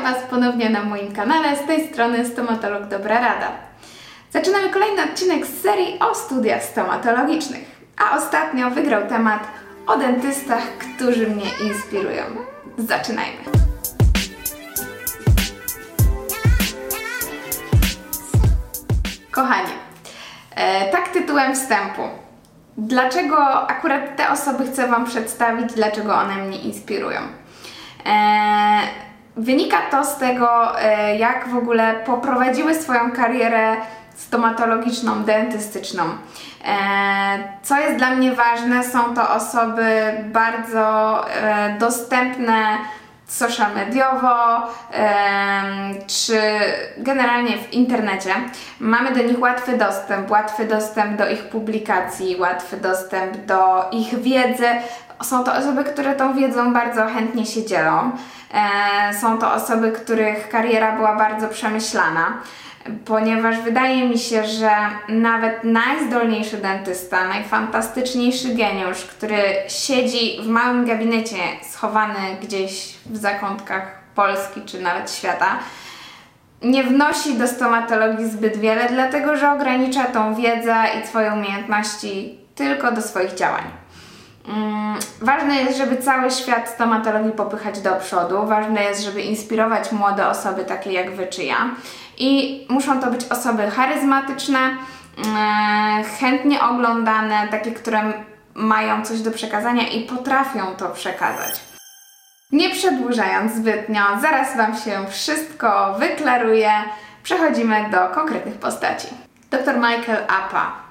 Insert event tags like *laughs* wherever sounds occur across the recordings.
Witam Was ponownie na moim kanale, z tej strony Stomatolog Dobra Rada. Zaczynamy kolejny odcinek z serii o studiach stomatologicznych, a ostatnio wygrał temat o dentystach, którzy mnie inspirują. Zaczynajmy! Kochani, e, tak tytułem wstępu. Dlaczego akurat te osoby chcę Wam przedstawić, dlaczego one mnie inspirują? E, wynika to z tego, e, jak w ogóle poprowadziły swoją karierę stomatologiczną, dentystyczną. E, co jest dla mnie ważne, są to osoby bardzo e, dostępne social mediowo czy generalnie w internecie. Mamy do nich łatwy dostęp, łatwy dostęp do ich publikacji, łatwy dostęp do ich wiedzy. Są to osoby, które tą wiedzą bardzo chętnie się dzielą. E, są to osoby, których kariera była bardzo przemyślana ponieważ wydaje mi się, że nawet najzdolniejszy dentysta, najfantastyczniejszy geniusz, który siedzi w małym gabinecie schowany gdzieś w zakątkach Polski czy nawet świata, nie wnosi do stomatologii zbyt wiele, dlatego że ogranicza tą wiedzę i swoje umiejętności tylko do swoich działań. Mm, ważne jest, żeby cały świat stomatologii popychać do przodu. Ważne jest, żeby inspirować młode osoby takie jak Wy czy ja. I muszą to być osoby charyzmatyczne, mm, chętnie oglądane, takie, które mają coś do przekazania i potrafią to przekazać. Nie przedłużając zbytnio, zaraz Wam się wszystko wyklaruje. Przechodzimy do konkretnych postaci. Dr Michael Appa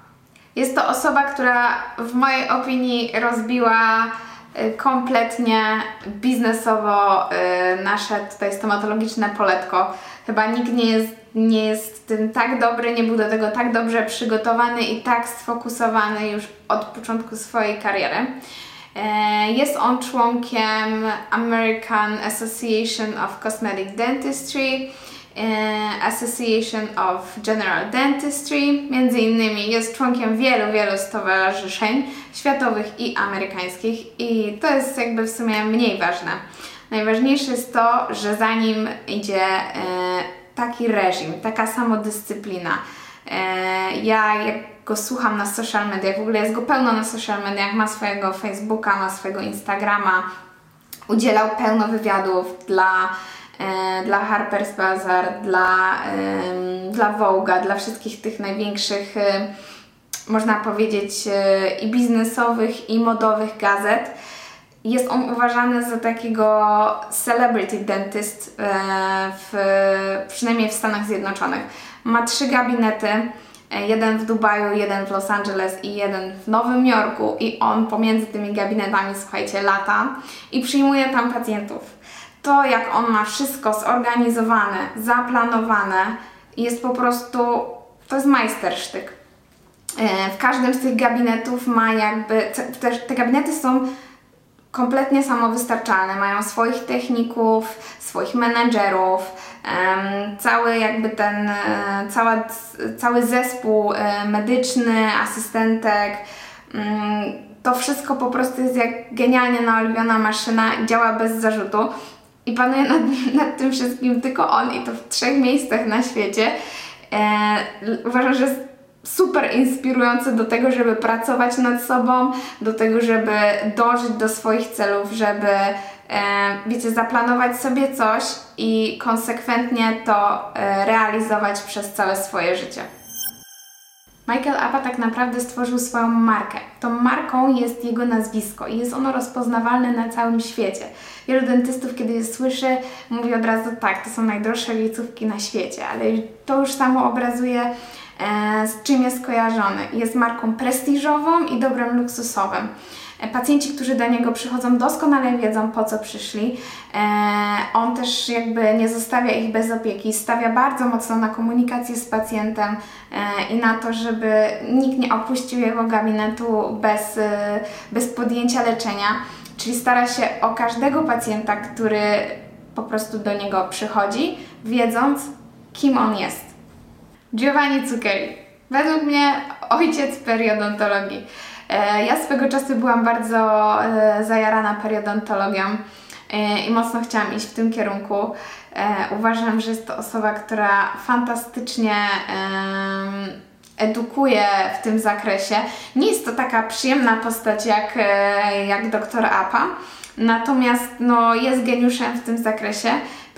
jest to osoba, która w mojej opinii rozbiła y, kompletnie biznesowo y, nasze tutaj stomatologiczne poletko. Chyba nikt nie jest, nie jest tym tak dobry, nie był do tego tak dobrze przygotowany i tak sfokusowany już od początku swojej kariery. E, jest on członkiem American Association of Cosmetic Dentistry, Association of General Dentistry. Między innymi jest członkiem wielu, wielu stowarzyszeń światowych i amerykańskich i to jest jakby w sumie mniej ważne. Najważniejsze jest to, że za nim idzie e, taki reżim, taka samodyscyplina. E, ja jak go słucham na social mediach, w ogóle jest go pełno na social mediach, ma swojego Facebooka, ma swojego Instagrama, udzielał pełno wywiadów dla E, dla Harper's Bazaar, dla, dla Vogue'a, dla wszystkich tych największych, e, można powiedzieć, e, i biznesowych, i modowych gazet. Jest on uważany za takiego celebrity dentist, w, przynajmniej w Stanach Zjednoczonych. Ma trzy gabinety, jeden w Dubaju, jeden w Los Angeles i jeden w Nowym Jorku i on pomiędzy tymi gabinetami, słuchajcie, lata i przyjmuje tam pacjentów to, jak on ma wszystko zorganizowane, zaplanowane, jest po prostu, to jest majstersztyk. E, w każdym z tych gabinetów ma jakby, te, te gabinety są kompletnie samowystarczalne, mają swoich techników, swoich menedżerów, cały jakby ten, e, cała, cały zespół e, medyczny, asystentek, mm, to wszystko po prostu jest jak genialnie naoliwiona maszyna, działa bez zarzutu i panuje nad, *laughs* nad tym wszystkim tylko on i to w trzech miejscach na świecie. E, uważam, że jest super inspirujący do tego, żeby pracować nad sobą, do tego, żeby dążyć do swoich celów, żeby e, wiecie, zaplanować sobie coś i konsekwentnie to e, realizować przez całe swoje życie. Michael Appa tak naprawdę stworzył swoją markę. Tą marką jest jego nazwisko i jest ono rozpoznawalne na całym świecie. Wielu dentystów, kiedy je słyszy, mówi od razu tak, to są najdroższe liecówki na świecie, ale to już samo obrazuje e, z czym jest kojarzony. Jest marką prestiżową i dobrem luksusowym. Pacjenci, którzy do niego przychodzą, doskonale wiedzą po co przyszli. E, on też jakby nie zostawia ich bez opieki, stawia bardzo mocno na komunikację z pacjentem e, i na to, żeby nikt nie opuścił jego gabinetu bez, e, bez podjęcia leczenia. Czyli stara się o każdego pacjenta, który po prostu do niego przychodzi, wiedząc, kim on jest. Giovanni Zucchelli. Według mnie ojciec periodontologii. E, ja swego czasu byłam bardzo e, zajarana periodontologią. e, i mocno chciałam iść w tym kierunku. Uważam, że jest to osoba, która fantastycznie edukuje w tym zakresie. Nie jest to taka przyjemna postać jak, jak doktor Apa, natomiast no, jest geniuszem w tym zakresie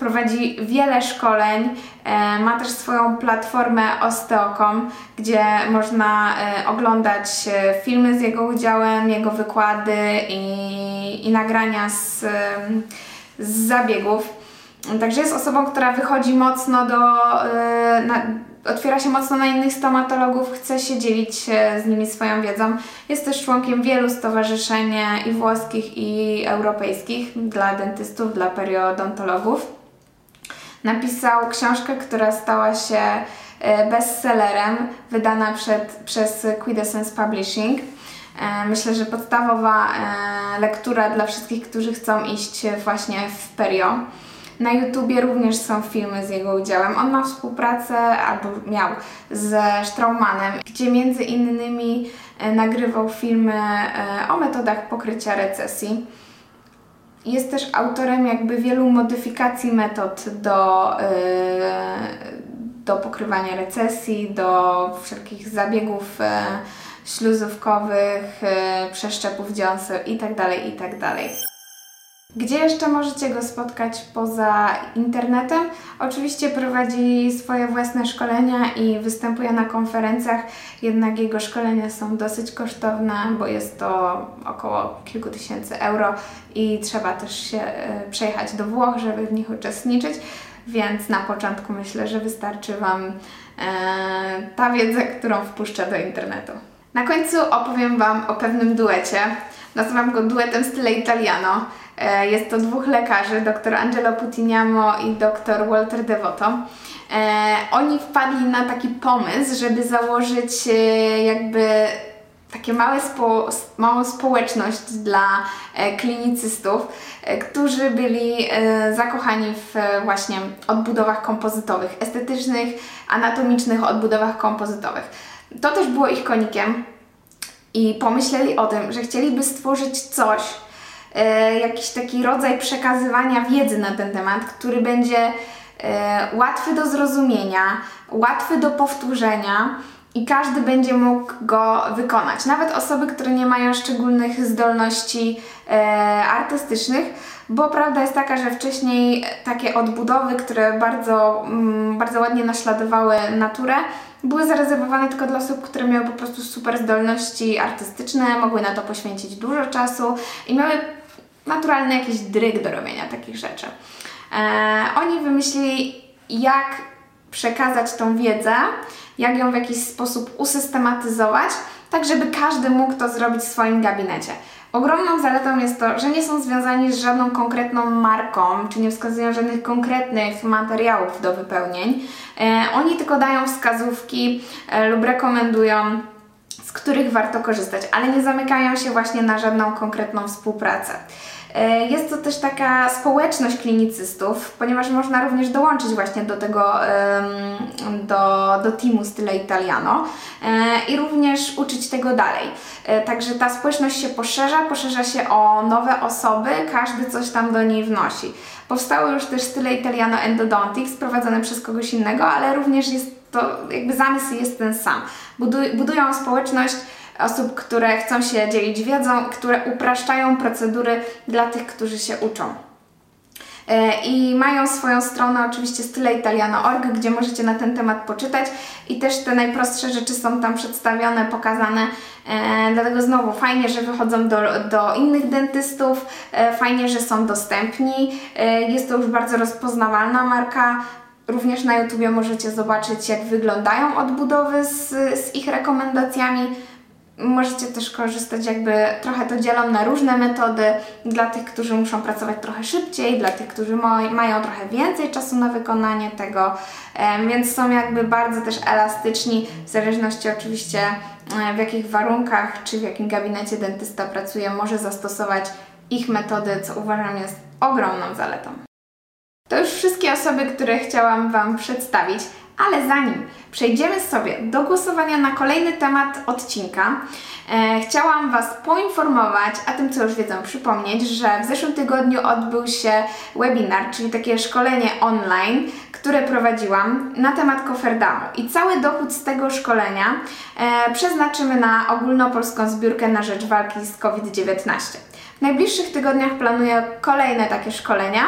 prowadzi wiele szkoleń, e, ma też swoją platformę Osteocom, gdzie można e, oglądać e, filmy z jego udziałem, jego wykłady i, i nagrania z, z zabiegów. Także jest osobą, która wychodzi mocno do, na, otwiera się mocno na innych stomatologów, chce się dzielić z nimi swoją wiedzą. Jest też członkiem wielu stowarzyszeń i włoskich, i europejskich dla dentystów, dla periodontologów. Napisał książkę, która stała się e, bestsellerem, wydana przed, przez Quintessence Publishing. E, myślę, że podstawowa e, lektura dla wszystkich, którzy chcą iść właśnie w perio. Na YouTubie również są filmy z jego udziałem. On ma współpracę, albo miał, ze Straumanem, gdzie między innymi nagrywał filmy o metodach pokrycia recesji. Jest też autorem jakby wielu modyfikacji metod do, yy, do pokrywania recesji, do wszelkich zabiegów yy, śluzówkowych, yy, przeszczepów dziąseł itd., itd. Gdzie jeszcze możecie go spotkać poza internetem? Oczywiście prowadzi swoje własne szkolenia i występuje na konferencjach, jednak jego szkolenia są dosyć kosztowne, bo jest to około kilku tysięcy euro i trzeba też się e, przejechać do Włoch, żeby w nich uczestniczyć, więc na początku myślę, że wystarczy Wam e, ta wiedza, którą wpuszcza do internetu. Na końcu opowiem Wam o pewnym duecie. Nazywam go duetem style italiano. E, jest to dwóch lekarzy, dr Angelo Putiniamo i dr Walter Devoto. E, oni wpadli na taki pomysł, żeby założyć e, jakby takie małe spo, małą społeczność dla klinicystów, którzy byli zakochani w właśnie odbudowach kompozytowych, estetycznych, anatomicznych odbudowach kompozytowych. To też było ich konikiem i pomyśleli o tym, że chcieliby stworzyć coś, e, jakiś taki rodzaj przekazywania wiedzy na ten temat, który będzie e, łatwy do zrozumienia, łatwy do powtórzenia i każdy będzie mógł go wykonać. Nawet osoby, które nie mają szczególnych zdolności e, artystycznych, bo prawda jest taka, że wcześniej takie odbudowy, które bardzo, mm, bardzo ładnie naśladowały naturę, były zarezerwowane tylko dla osób, które miały po prostu super zdolności artystyczne, mogły na to poświęcić dużo czasu i miały naturalny jakiś dryg do robienia takich rzeczy. E, oni wymyślili, jak przekazać tą wiedzę, jak ją w jakiś sposób usystematyzować, tak żeby każdy mógł to zrobić w swoim gabinecie. Ogromną zaletą jest to, że nie są związani z żadną konkretną marką, czy nie wskazują żadnych konkretnych materiałów do wypełnień. E, oni tylko dają wskazówki e, lub rekomendują z których warto korzystać, ale nie zamykają się właśnie na żadną konkretną współpracę. E, jest to też taka społeczność klinicystów, ponieważ można również dołączyć właśnie do tego, do, do teamu Style Italiano e, i również uczyć tego dalej. E, także ta społeczność się poszerza, poszerza się o nowe osoby, każdy coś tam do niej wnosi. Powstały już też Style Italiano Endodontics prowadzone przez kogoś innego, ale również jest to jakby zamysł jest ten sam. budują społeczność osób, które chcą się dzielić wiedzą, które upraszczają procedury dla tych, którzy się uczą. E, I mają swoją stronę oczywiście styleitaliano.org, gdzie możecie na ten temat poczytać i też te najprostsze rzeczy są tam przedstawione, pokazane. E, dlatego znowu fajnie, że wychodzą do, do innych dentystów, e, fajnie, że są dostępni. Jest to już bardzo rozpoznawalna marka. Również na YouTubie możecie zobaczyć, jak wyglądają odbudowy z, z ich rekomendacjami. Możecie też korzystać jakby trochę to dzielą na różne metody dla tych, którzy muszą pracować trochę szybciej, dla tych, którzy mają trochę więcej czasu na wykonanie tego, więc są jakby bardzo też elastyczni, w zależności oczywiście w jakich warunkach czy w jakim gabinecie dentysta pracuje, może zastosować ich metody, co uważam jest ogromną zaletą. To już wszystkie osoby, które chciałam Wam przedstawić, Ale zanim przejdziemy sobie do głosowania na kolejny temat odcinka, e, chciałam Was poinformować, a tym co już wiedzą przypomnieć, że w zeszłym tygodniu odbył się webinar, czyli takie szkolenie online, które prowadziłam na temat koferdamu. I cały dochód z tego szkolenia e, przeznaczymy na ogólnopolską zbiórkę na rzecz walki z COVID-19. W najbliższych tygodniach planuję kolejne takie szkolenia.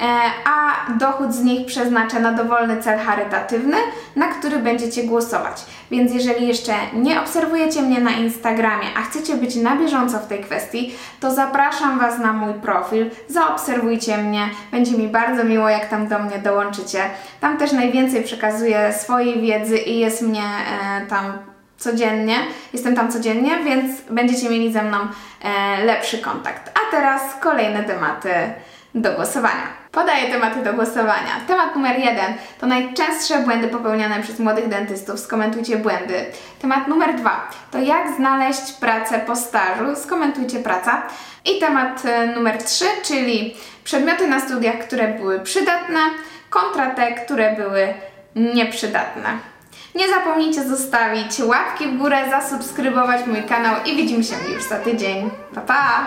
E, a dochód z nich przeznaczę na dowolny cel charytatywny, na który będziecie głosować. Więc jeżeli jeszcze nie obserwujecie mnie na Instagramie, a chcecie być na bieżąco w tej kwestii, to zapraszam Was na mój profil, zaobserwujcie mnie, będzie mi bardzo miło, jak tam do mnie dołączycie. Tam też najwięcej przekazuję swojej wiedzy i jest mnie e, tam codziennie, jestem tam codziennie, więc będziecie mieli ze mną e, lepszy kontakt. A teraz kolejne tematy do głosowania. Podaję tematy do głosowania. Temat numer jeden to najczęstsze błędy popełniane przez młodych dentystów. Skomentujcie błędy. Temat numer dwa to jak znaleźć pracę po stażu. Skomentujcie praca. I temat e, numer trzy, czyli przedmioty na studiach, które były przydatne kontra te, które były nieprzydatne. Nie zapomnijcie zostawić łapki w górę, zasubskrybować mój kanał i widzimy się już za tydzień. Pa pa!